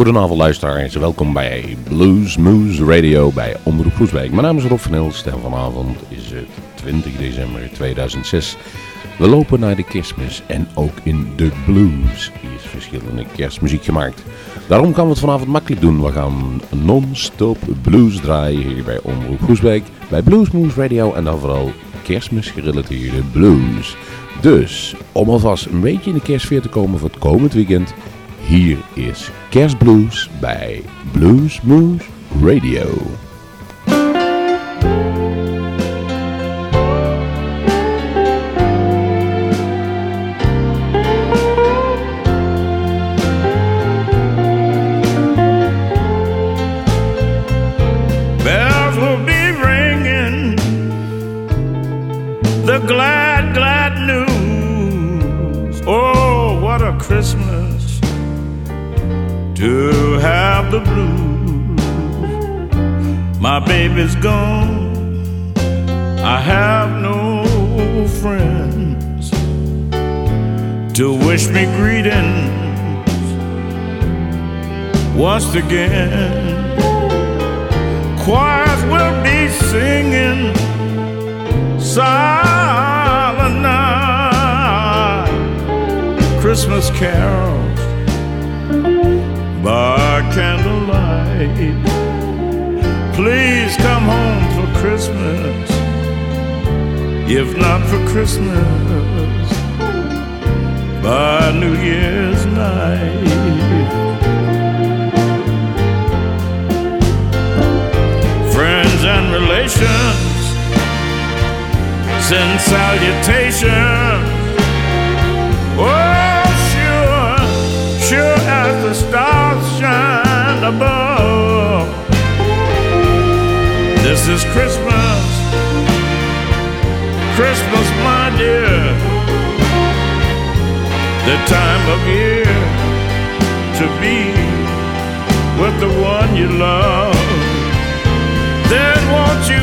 Goedenavond luisteraars, welkom bij Blues Moose Radio bij Omroep Groesbeek. Mijn naam is Rob van Hilst en vanavond is het 20 december 2006. We lopen naar de kerstmis en ook in de blues is verschillende kerstmuziek gemaakt. Daarom gaan we het vanavond makkelijk doen. We gaan non-stop blues draaien hier bij Omroep Groesbeek, bij Blues Moose Radio en dan vooral kerstmisgerelateerde blues. Dus, om alvast een beetje in de kerstsfeer te komen voor het komend weekend, hier is Kerstblues bij Blues Moose Radio. Baby's gone. I have no friends to wish me greetings once again. Choirs will be singing silent night, Christmas carols by candlelight. Please come home for Christmas. If not for Christmas, by New Year's night. Friends and relations send salutations. Oh, sure, sure as the stars shine above. This is Christmas, Christmas, my dear, the time of year to be with the one you love. Then won't you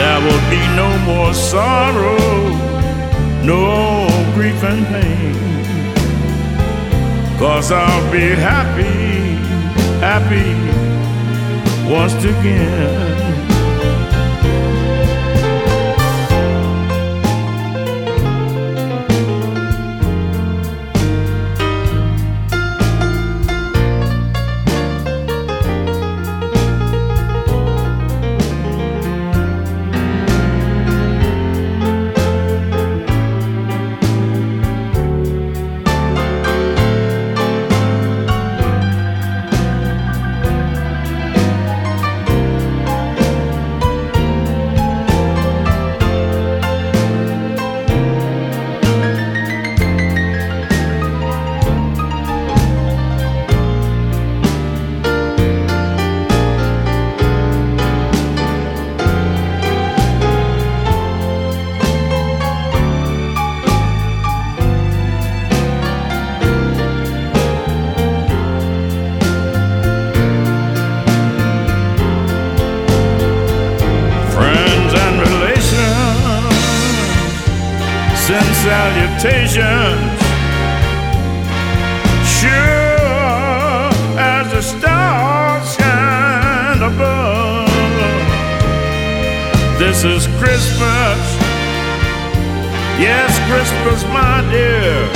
There will be no more sorrow, no grief and pain. Cause I'll be happy, happy once again. Salutations. Sure as the stars shine above. This is Christmas. Yes, Christmas, my dear.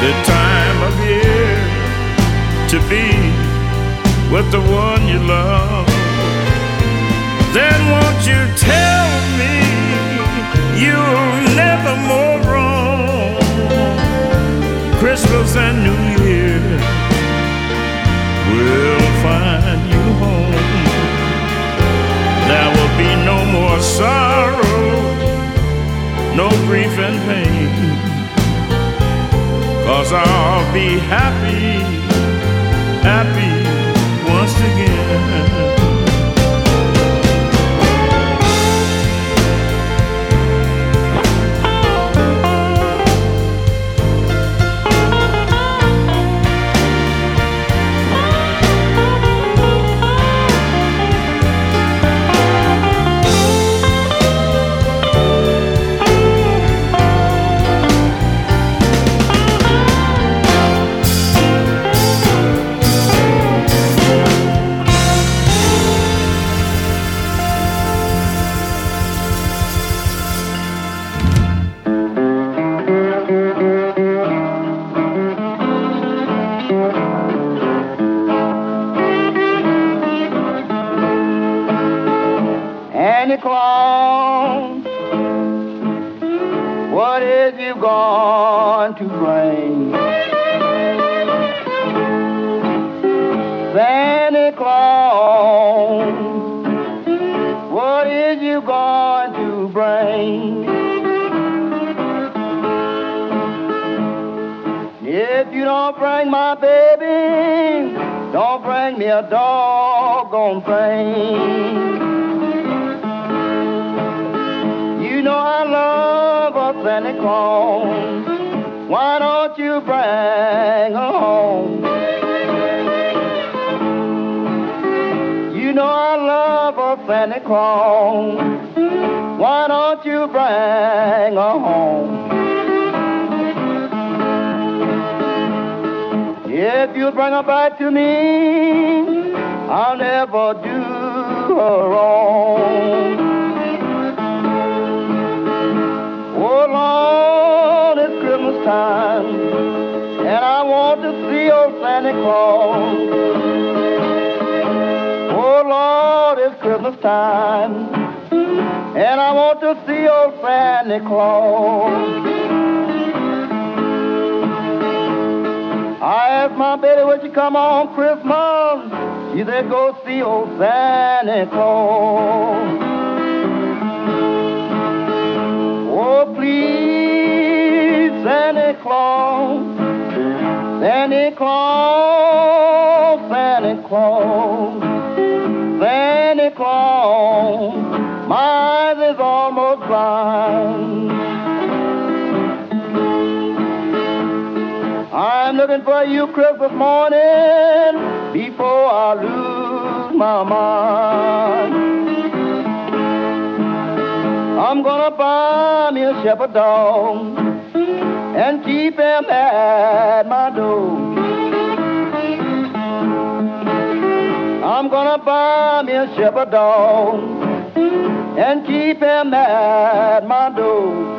The time of year to be with the one you love. Then won't you tell me you'll never wrong. Christmas and New Year will find you home. There will be no more sorrow, no grief and pain. Cause I'll be happy, happy once again. Claus, what is you going to bring? Santa Claus, what is you going to bring? If you don't bring my baby, don't bring me a doggone thing. Love a Santa Claus. Why don't you bring her home? You know I love a Santa Claus. Why don't you bring her home? If you bring her back to me, I'll never do her wrong. Lord, it's Christmas time, and I want to see old Santa Claus. Oh Lord, it's Christmas time, and I want to see old Santa Claus. I asked my baby, would you come on Christmas? She said, go see old Santa Claus. Please, Santa Claus, Santa Claus, Santa Claus, Santa Claus, my eyes is almost blind. I'm looking for you Christmas morning before I lose my mind. I'm gonna buy me a shepherd dog and keep him at my door. I'm gonna buy me a shepherd dog and keep him at my door.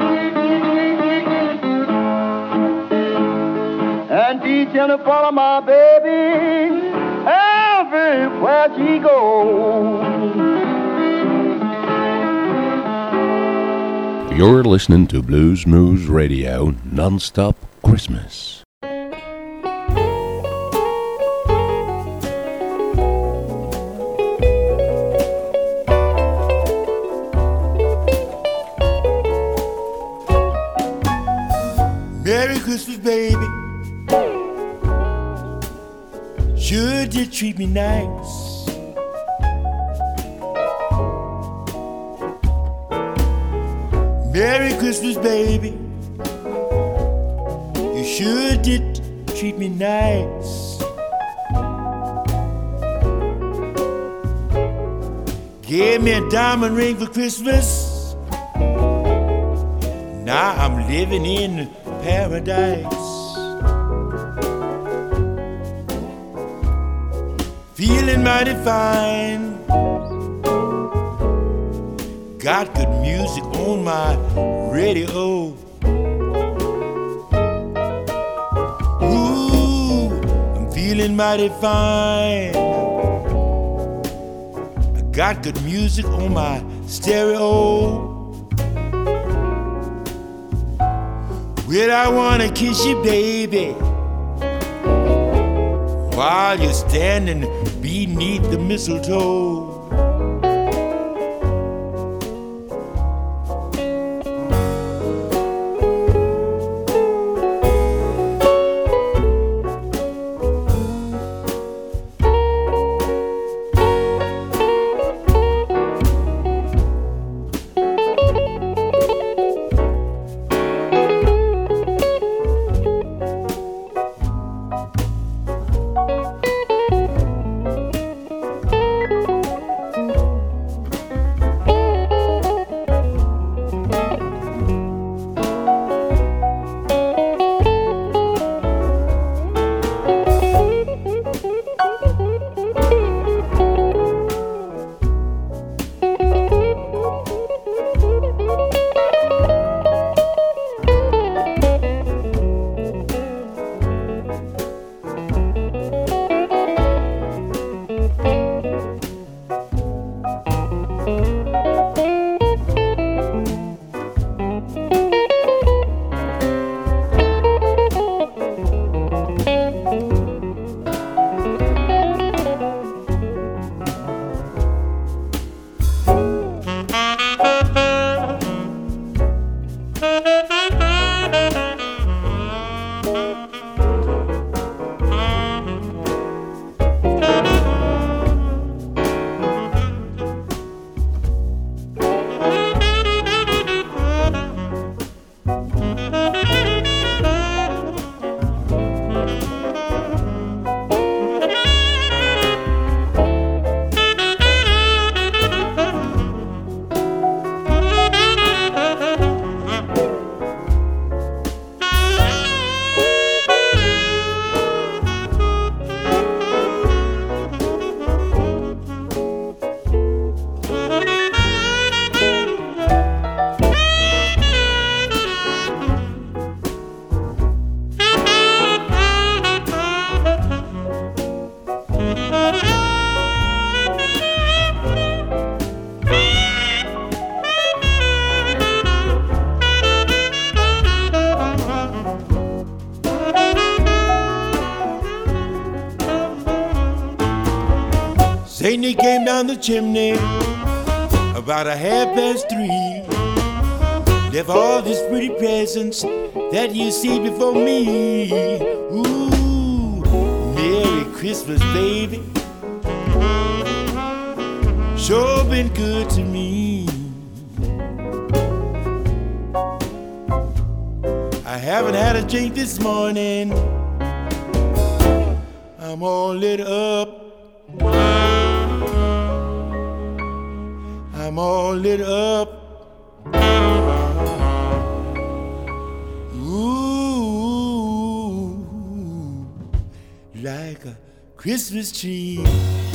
and teach him to follow my baby everywhere she goes. You're listening to Blues Moose Radio non-stop Christmas. Merry Christmas, baby. Sure did treat me nice. Merry Christmas, baby. You sure did treat me nice. Gave me a diamond ring for Christmas. Now I'm living in paradise. Feeling mighty fine. Got good music on my radio. Ooh, I'm feeling mighty fine. I got good music on my stereo. Well, I wanna kiss you, baby, while you're standing beneath the mistletoe. down the chimney about a half past three. Left all these pretty presents that you see before me. Ooh, Merry Christmas, baby. Sure been good to me. I haven't had a drink this morning. I'm all lit up. Christmas tree.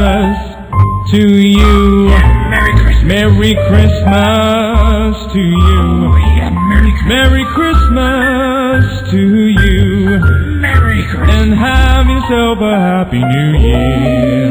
Christmas to you. Yeah, Merry Christmas. Merry Christmas to you. Oh, yeah, Merry Christmas. Merry Christmas to you. Merry Christmas. And have yourself a happy new year.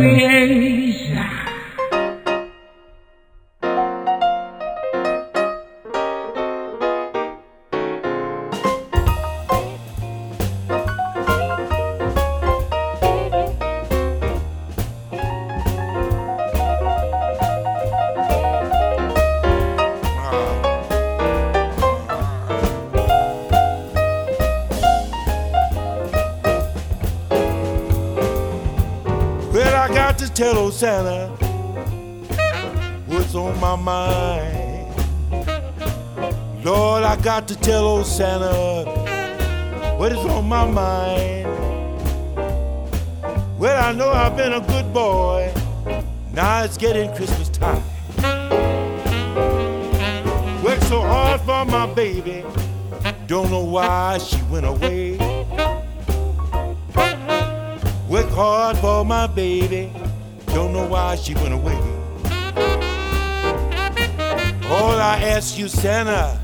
Santa,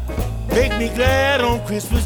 make me glad on Christmas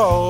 Claus,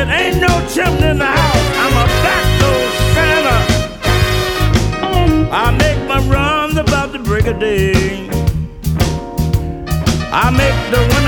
There ain't no chimney in the house. I'm a backdoor Santa. I make my runs about the break of day. I make the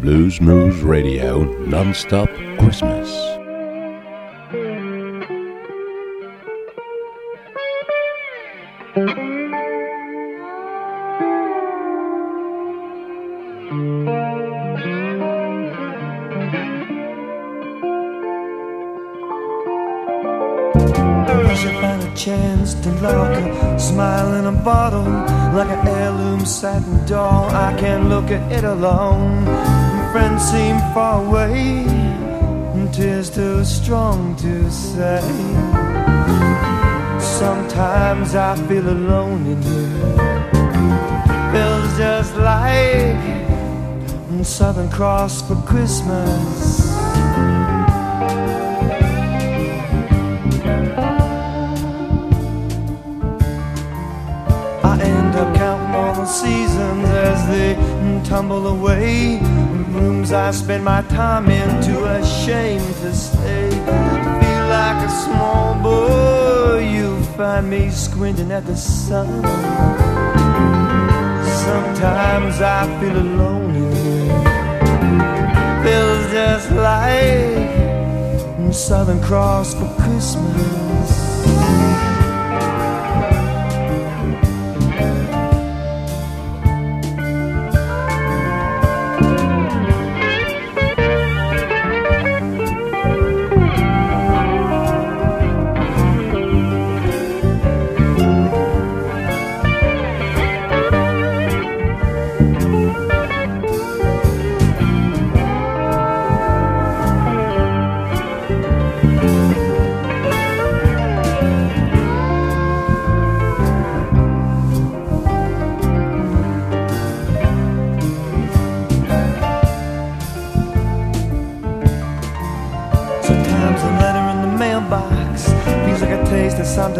Blues Moose Radio non-stop Christmas. chance to lock a smile in a bottle like an heirloom satin doll. I can't look at it alone. Friends seem far away, and tears too strong to say. Sometimes I feel alone in here. Feels just like Southern Cross for Christmas. I end up counting all the seasons as they tumble away. Rooms I spend my time in, too ashamed to stay. Feel like a small boy, you find me squinting at the sun. Sometimes I feel alone in here. Feels just like Southern Cross for Christmas.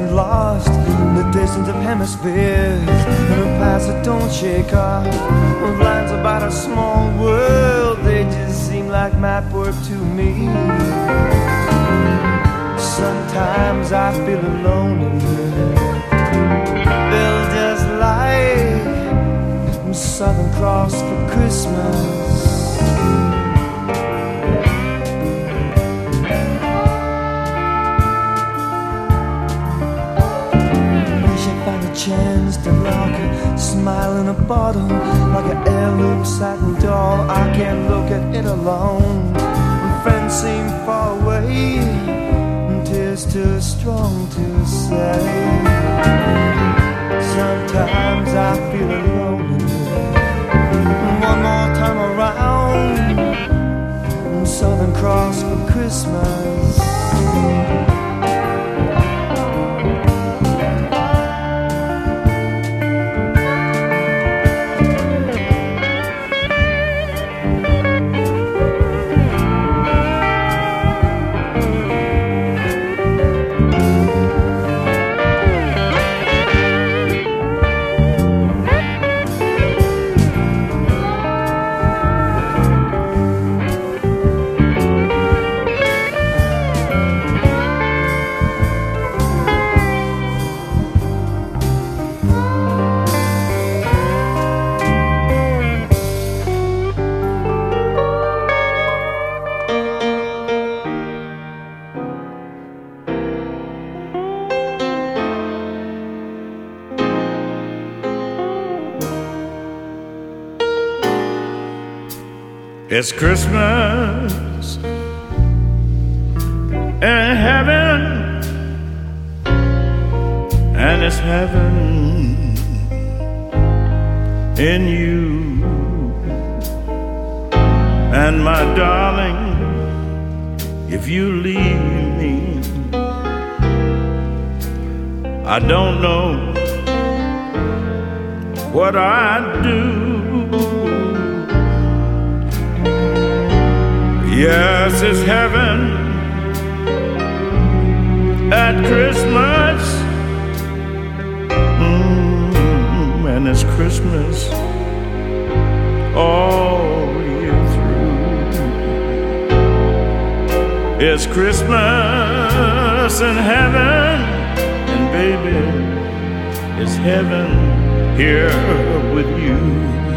Something lost in the distance of hemispheres. And the past that don't shake off. Lines about a small world, they just seem like map work to me. Sometimes I feel alone in. Feel just like Southern Cross for Christmas. Smile in a bottle like an heirloom satin doll. I can't look at it alone. When friends seem far away, and tears too strong to say. Sometimes I feel alone. One more time around, Southern Cross for Christmas. It's Christmas in heaven, and it's heaven in you. And my darling, if you leave me, I don't know what I'd do. Yes, it's heaven at Christmas. Mm, and it's Christmas all year through. It's Christmas in heaven, and baby, it's heaven here with you.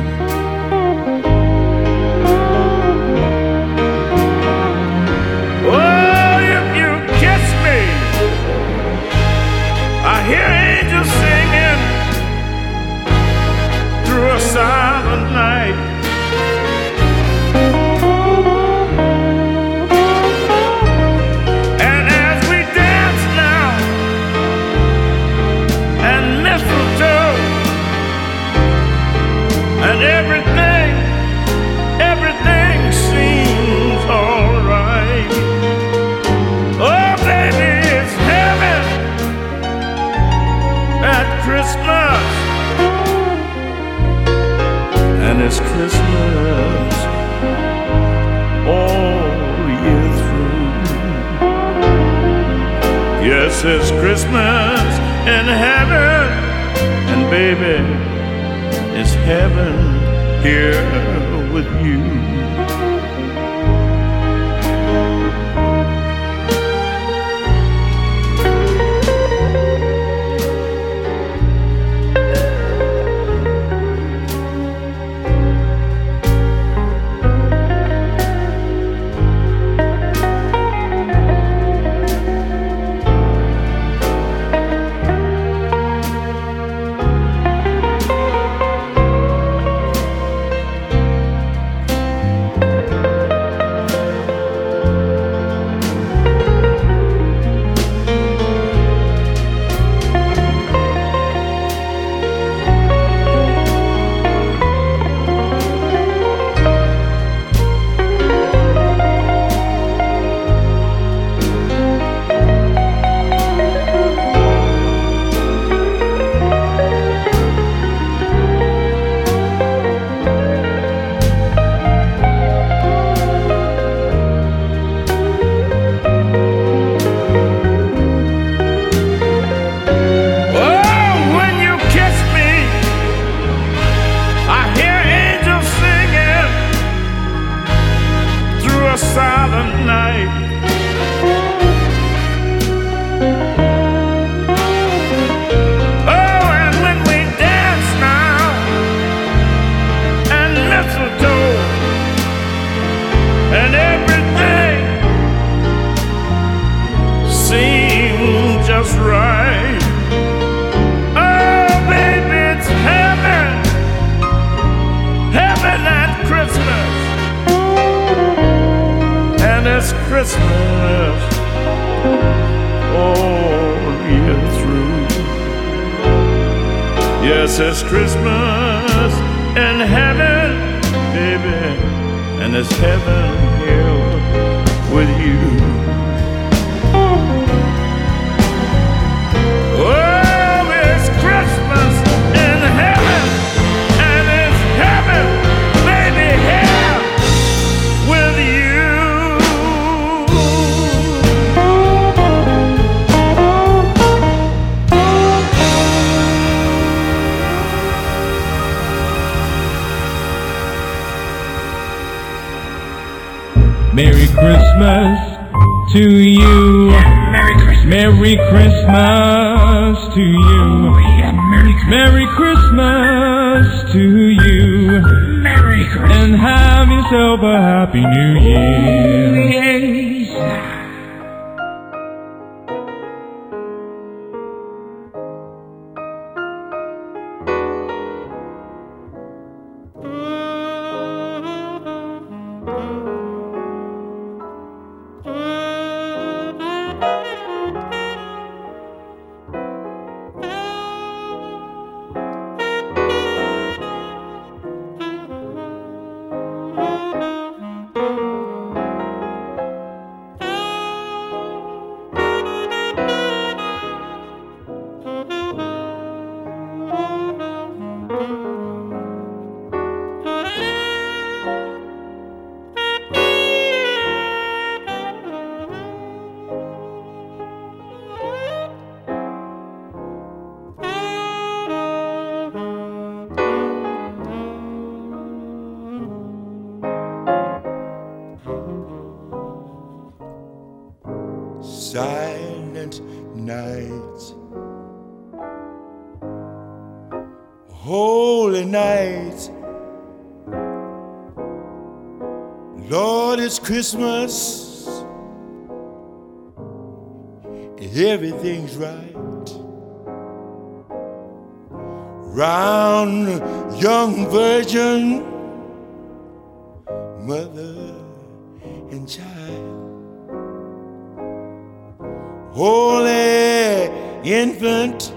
It's Christmas all year through. Yes, it's Christmas in heaven. And baby, it's heaven here with you. Christmas everything's right. Round young virgin, mother and child, holy infant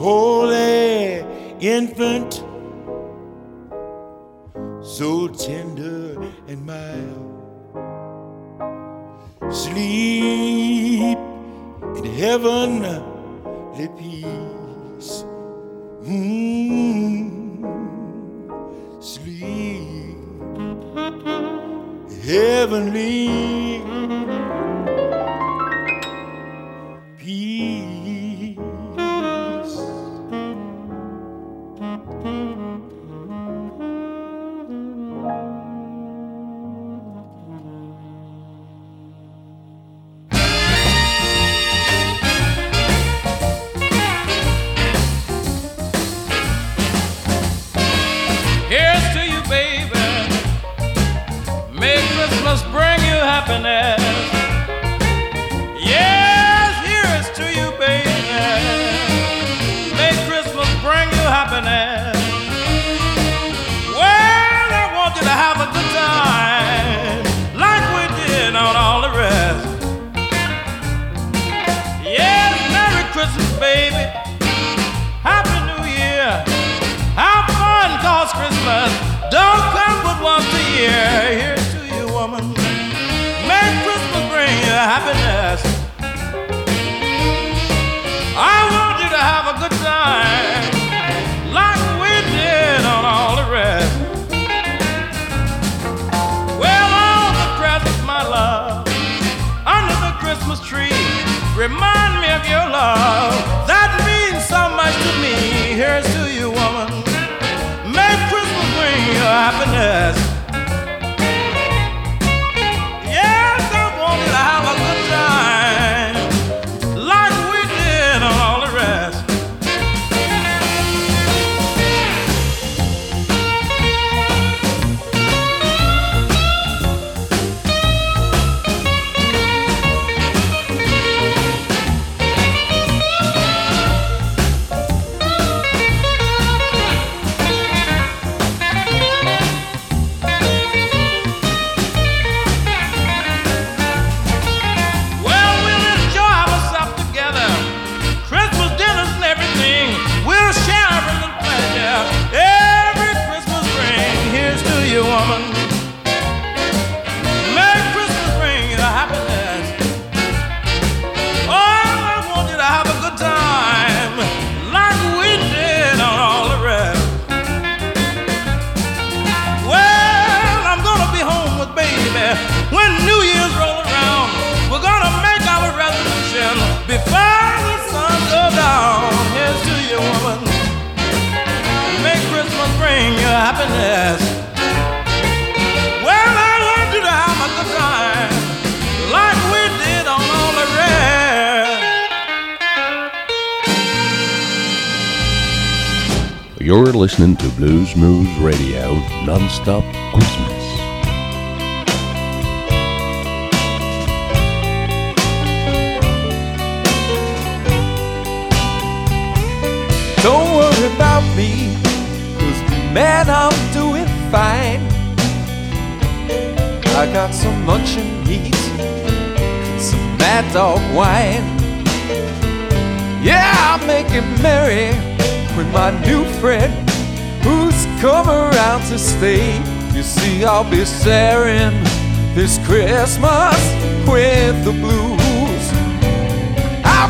holy infant, so tender and mild. Sleep in heavenly peace. Mm, sleep heavenly happiness. like we did on all the rest. Well, all the presents, my love, under the Christmas tree, remind me of your love. That means so much to me. Here's to you, woman. May Christmas bring you happiness.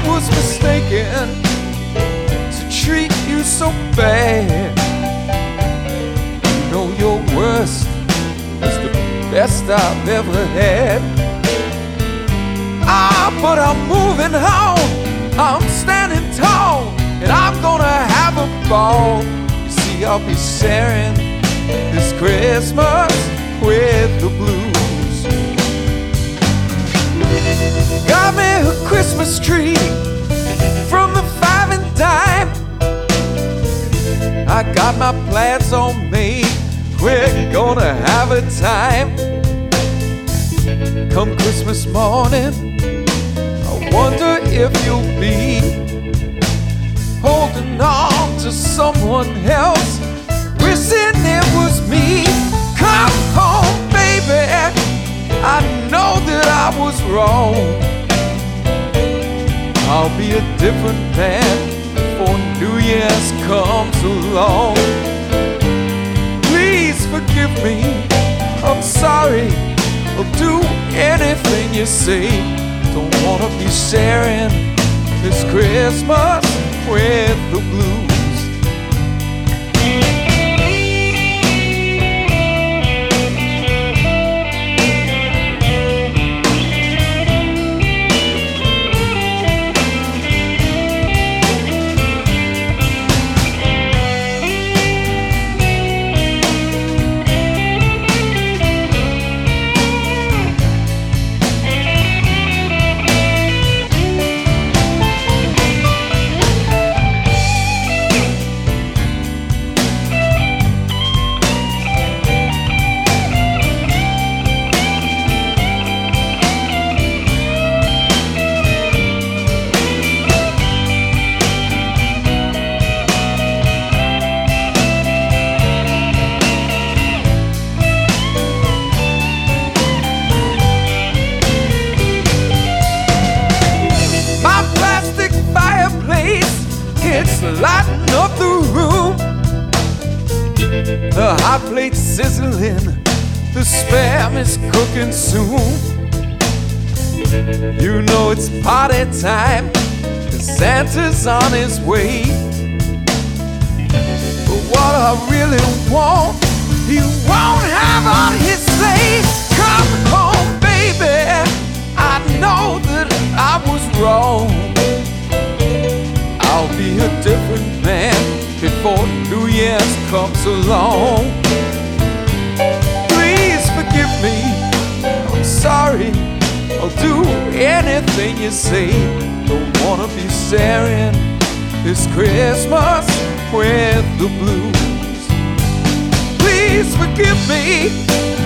Was mistaken to treat you so bad. You know your worst is the best I've ever had. Ah, but I'm moving on. I'm standing tall, and I'm gonna have a ball. You see, I'll be sharing this Christmas with the blues. Me a Christmas tree from the five and dime. I got my plans all made. We're gonna have a time. Come Christmas morning, I wonder if you'll be holding on to someone else, wishing it was me. Come home, baby. I know that I was wrong. I'll be a different man before New Year's comes along. Please forgive me. I'm sorry. I'll do anything you say. Don't wanna be sharing this Christmas with the blues. Party time, Santa's on his way. But what I really want, he won't have on his sleigh. Come home, baby. I know that I was wrong. I'll be a different man before New Year's comes along. Please forgive me. I'm sorry. I'll do anything you say. Don't wanna be sharing this Christmas with the blues. Please forgive me.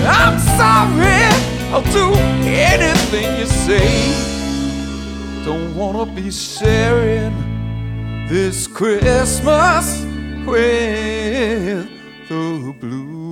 I'm sorry. I'll do anything you say. Don't wanna be sharing this Christmas with the blues.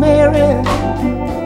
Wish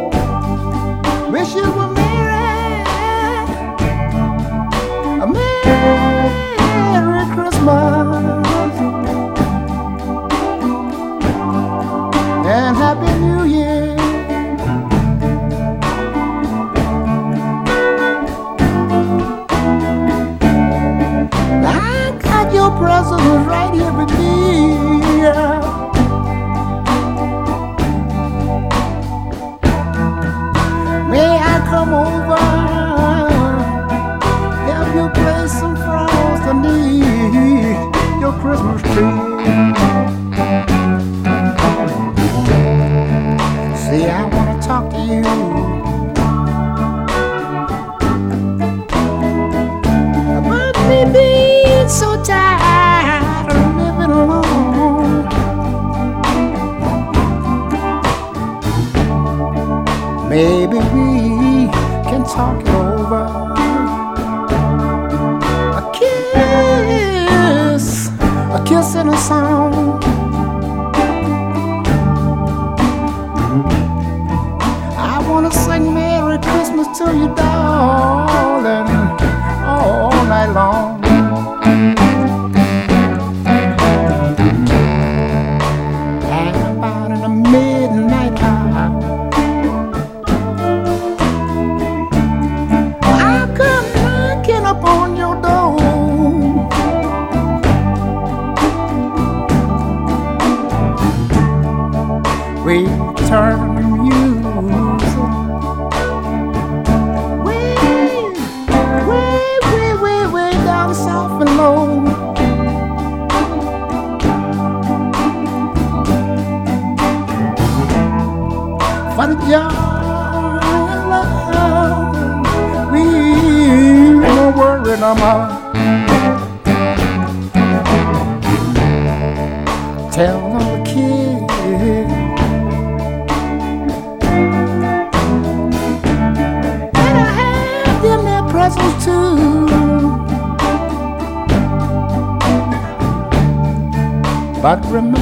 no. Tell the kid that I have them their presents too. But remember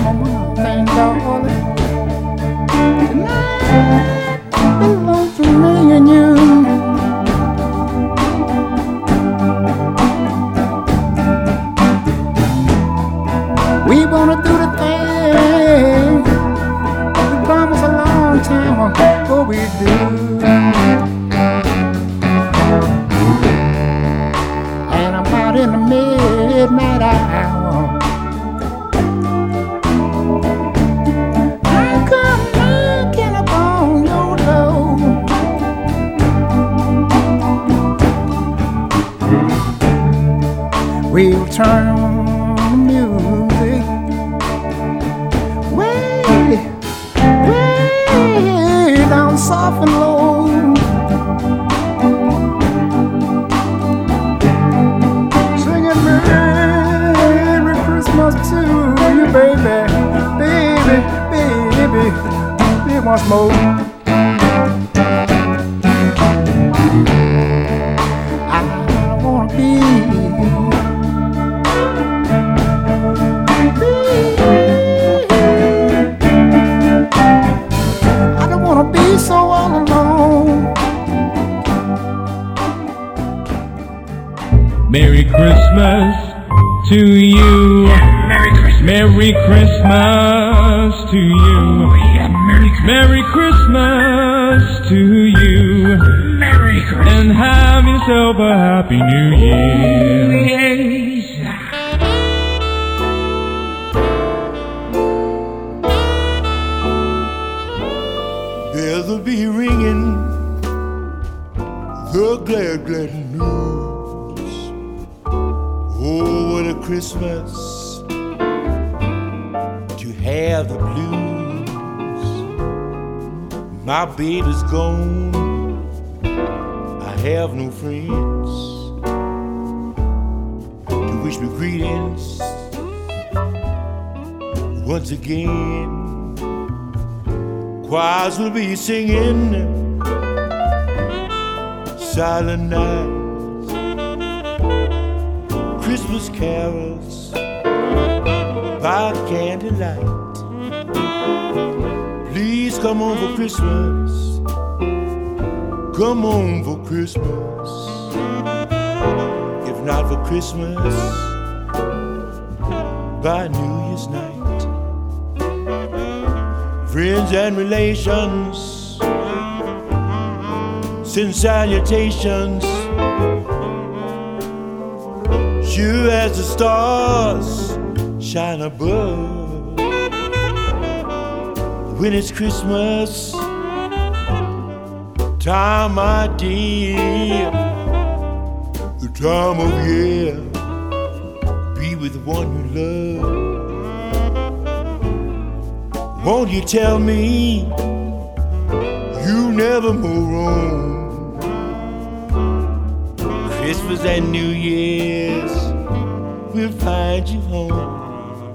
Merry Christmas to you. Merry Christmas. Merry Christmas to you. Oh, Merry Christmas to you. Merry Christmas. And have yourself a happy new oh, year. Bells will be ringing the glad, glad news. Christmas to have the blues. My baby's gone. I have no friends to wish me greetings once again. Choirs will be singing silent nights, Christmas carols by candlelight. Please come on for Christmas. Come on for Christmas. If not for Christmas, by New Year's night friends and relations send salutations. Sure as the stars shine above. When it's Christmas time, my dear, the time of year, be with the one you love. Won't you tell me you never move wrong? Christmas and New Year's will find you home.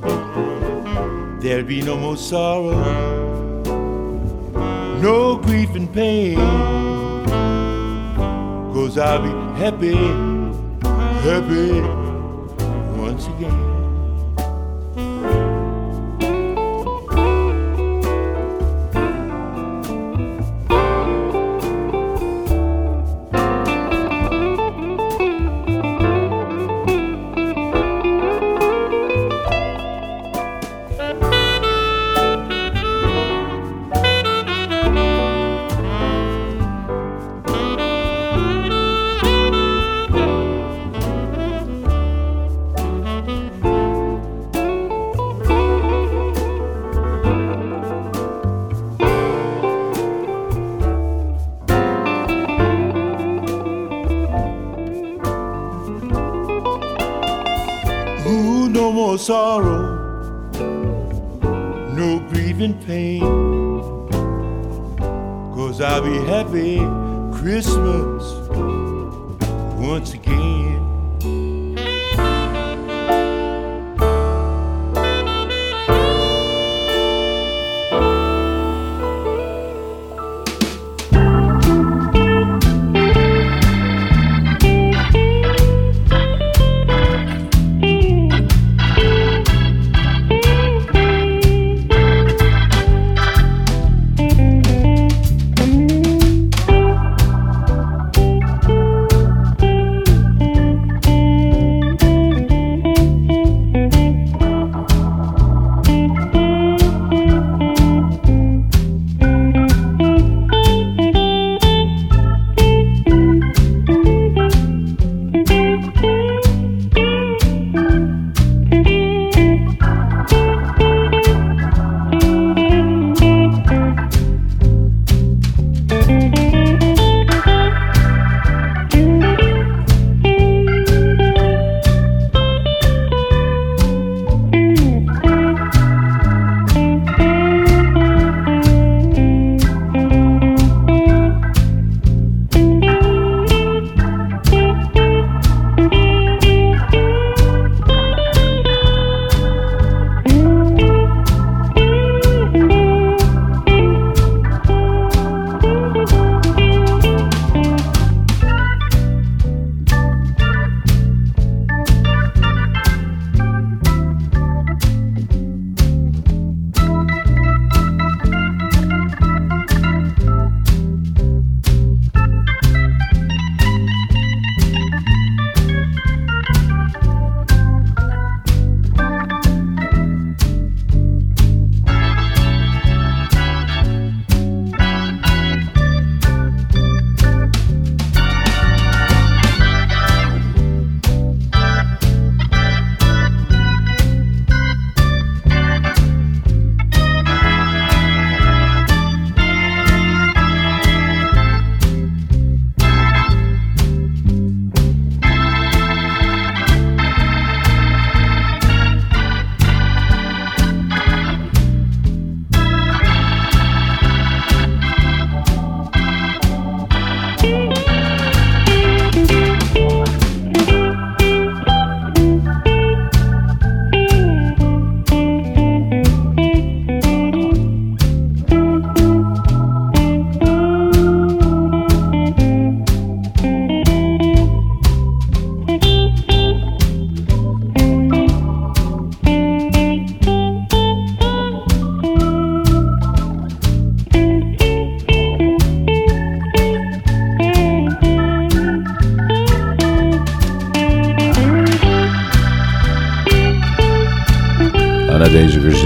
There'll be no more sorrow, no grief and pain. Cause I'll be happy, happy once again.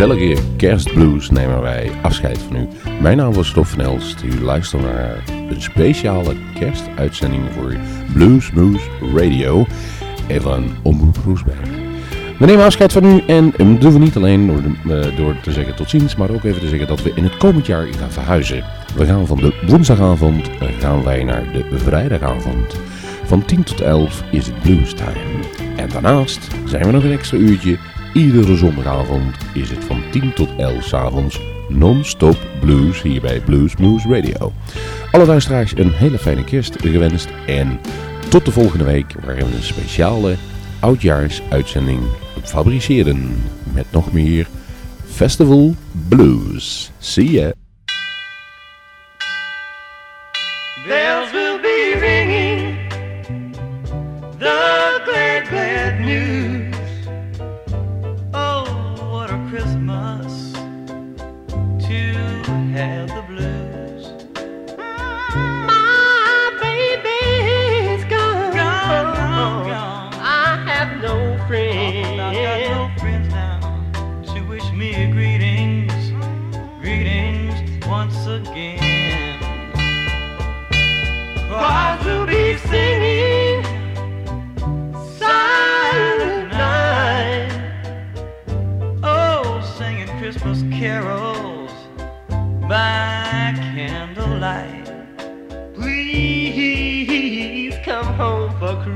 Gezellige kerstblues nemen wij afscheid van u. Mijn naam was Stof van Elst. U luistert naar een speciale kerstuitzending voor Blues Moose Radio. van Omroep Groesbeek. We nemen afscheid van u en dat doen we niet alleen door, eh, door te zeggen tot ziens, maar ook even te zeggen dat we in het komend jaar gaan verhuizen. We gaan van de woensdagavond gaan wij naar de vrijdagavond. Van 10 tot 11 is het blues time. En daarnaast zijn we nog een extra uurtje. Iedere zondagavond is het van 10 tot 11 s avonds non-stop blues hier bij Blues Moose Radio. Alle luisteraars een hele fijne kerst gewenst en tot de volgende week waarin we een speciale oudjaarsuitzending fabriceren met nog meer Festival Blues. See ya!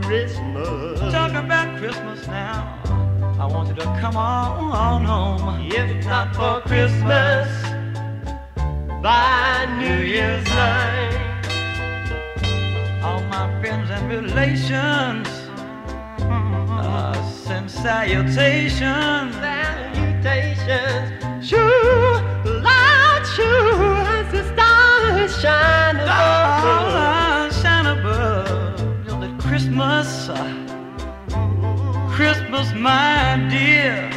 Christmas. Talk about Christmas now. I want you to come on, on home. If not for Christmas, by New Year's night. All my friends and relations uh, send salutations. Salutations, sure, light sure as the stars shine Christmas, my dear.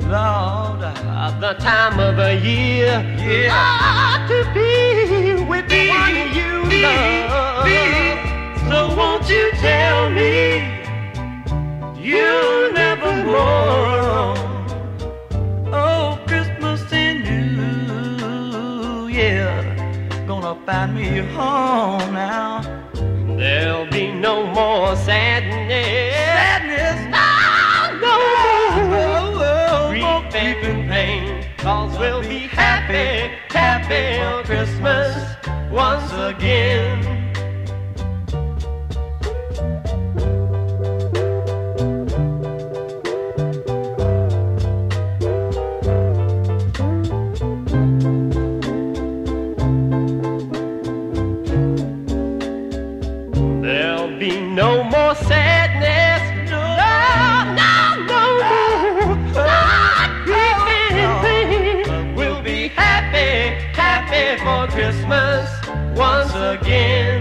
Lord, uh, the time of the year. Yeah. Ah, to be with the one you be, love. be. So won't you tell me you'll never more? Oh, Christmas in New Year, gonna find me home now. There'll be no more sadness. Sadness, Ah, no more oh, oh, grief and pain. Cause we'll be happy, happy for Christmas once again. Christmas once again.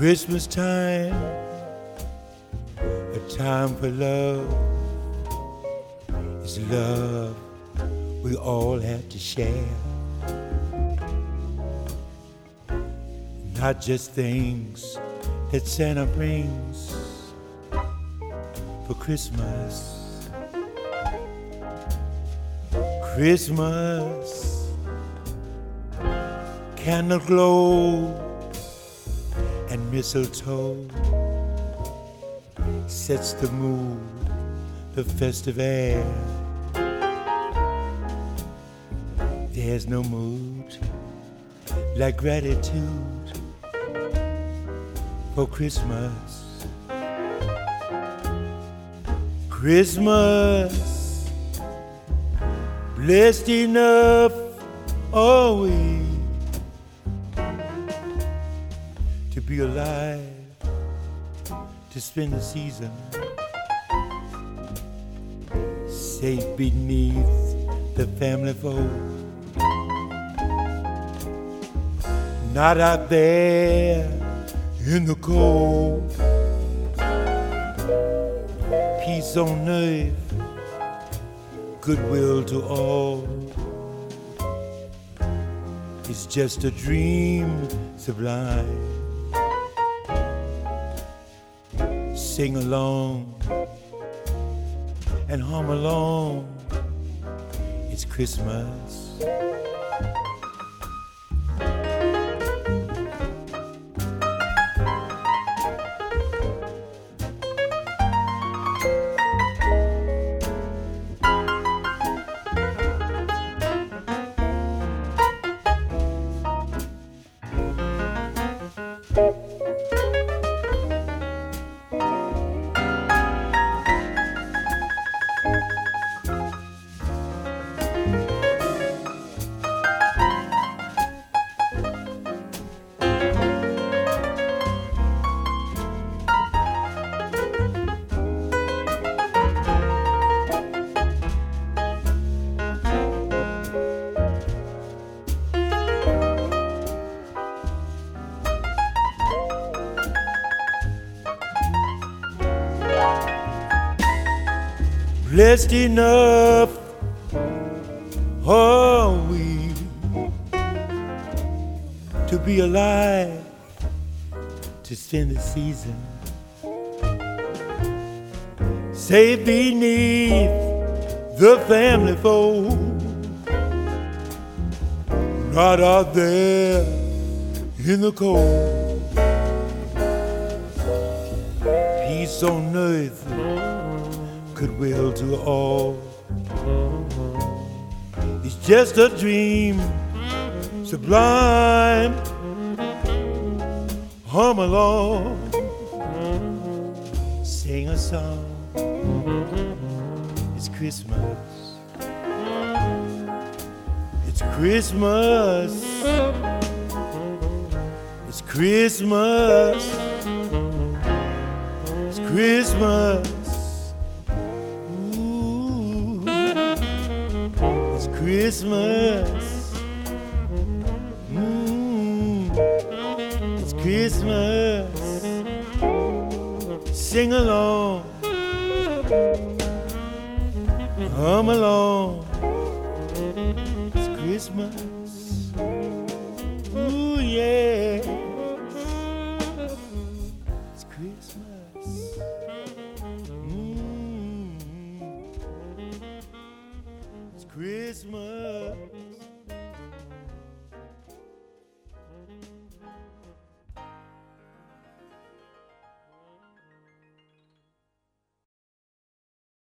Christmas time, a time for love. It's love we all have to share. Not just things that Santa brings for Christmas. Christmas candle glow mistletoe sets the mood, the festive air. There's no mood like gratitude for Christmas. Christmas, blessed enough are be alive, to spend the season safe beneath the family fold. Not out there in the cold. Peace on earth, goodwill to all. It's just a dream sublime. Sing along and hum along. It's Christmas. Blessed enough. Are we to be alive to spend the season? Safe beneath the family fold. Not out there in the cold. Peace on earth goodwill to all. It's just a dream, sublime. Hum along, sing a song. It's Christmas. It's Christmas. It's Christmas. It's Christmas. Christmas. Mm, it's Christmas. Sing along. Hum along. Bye.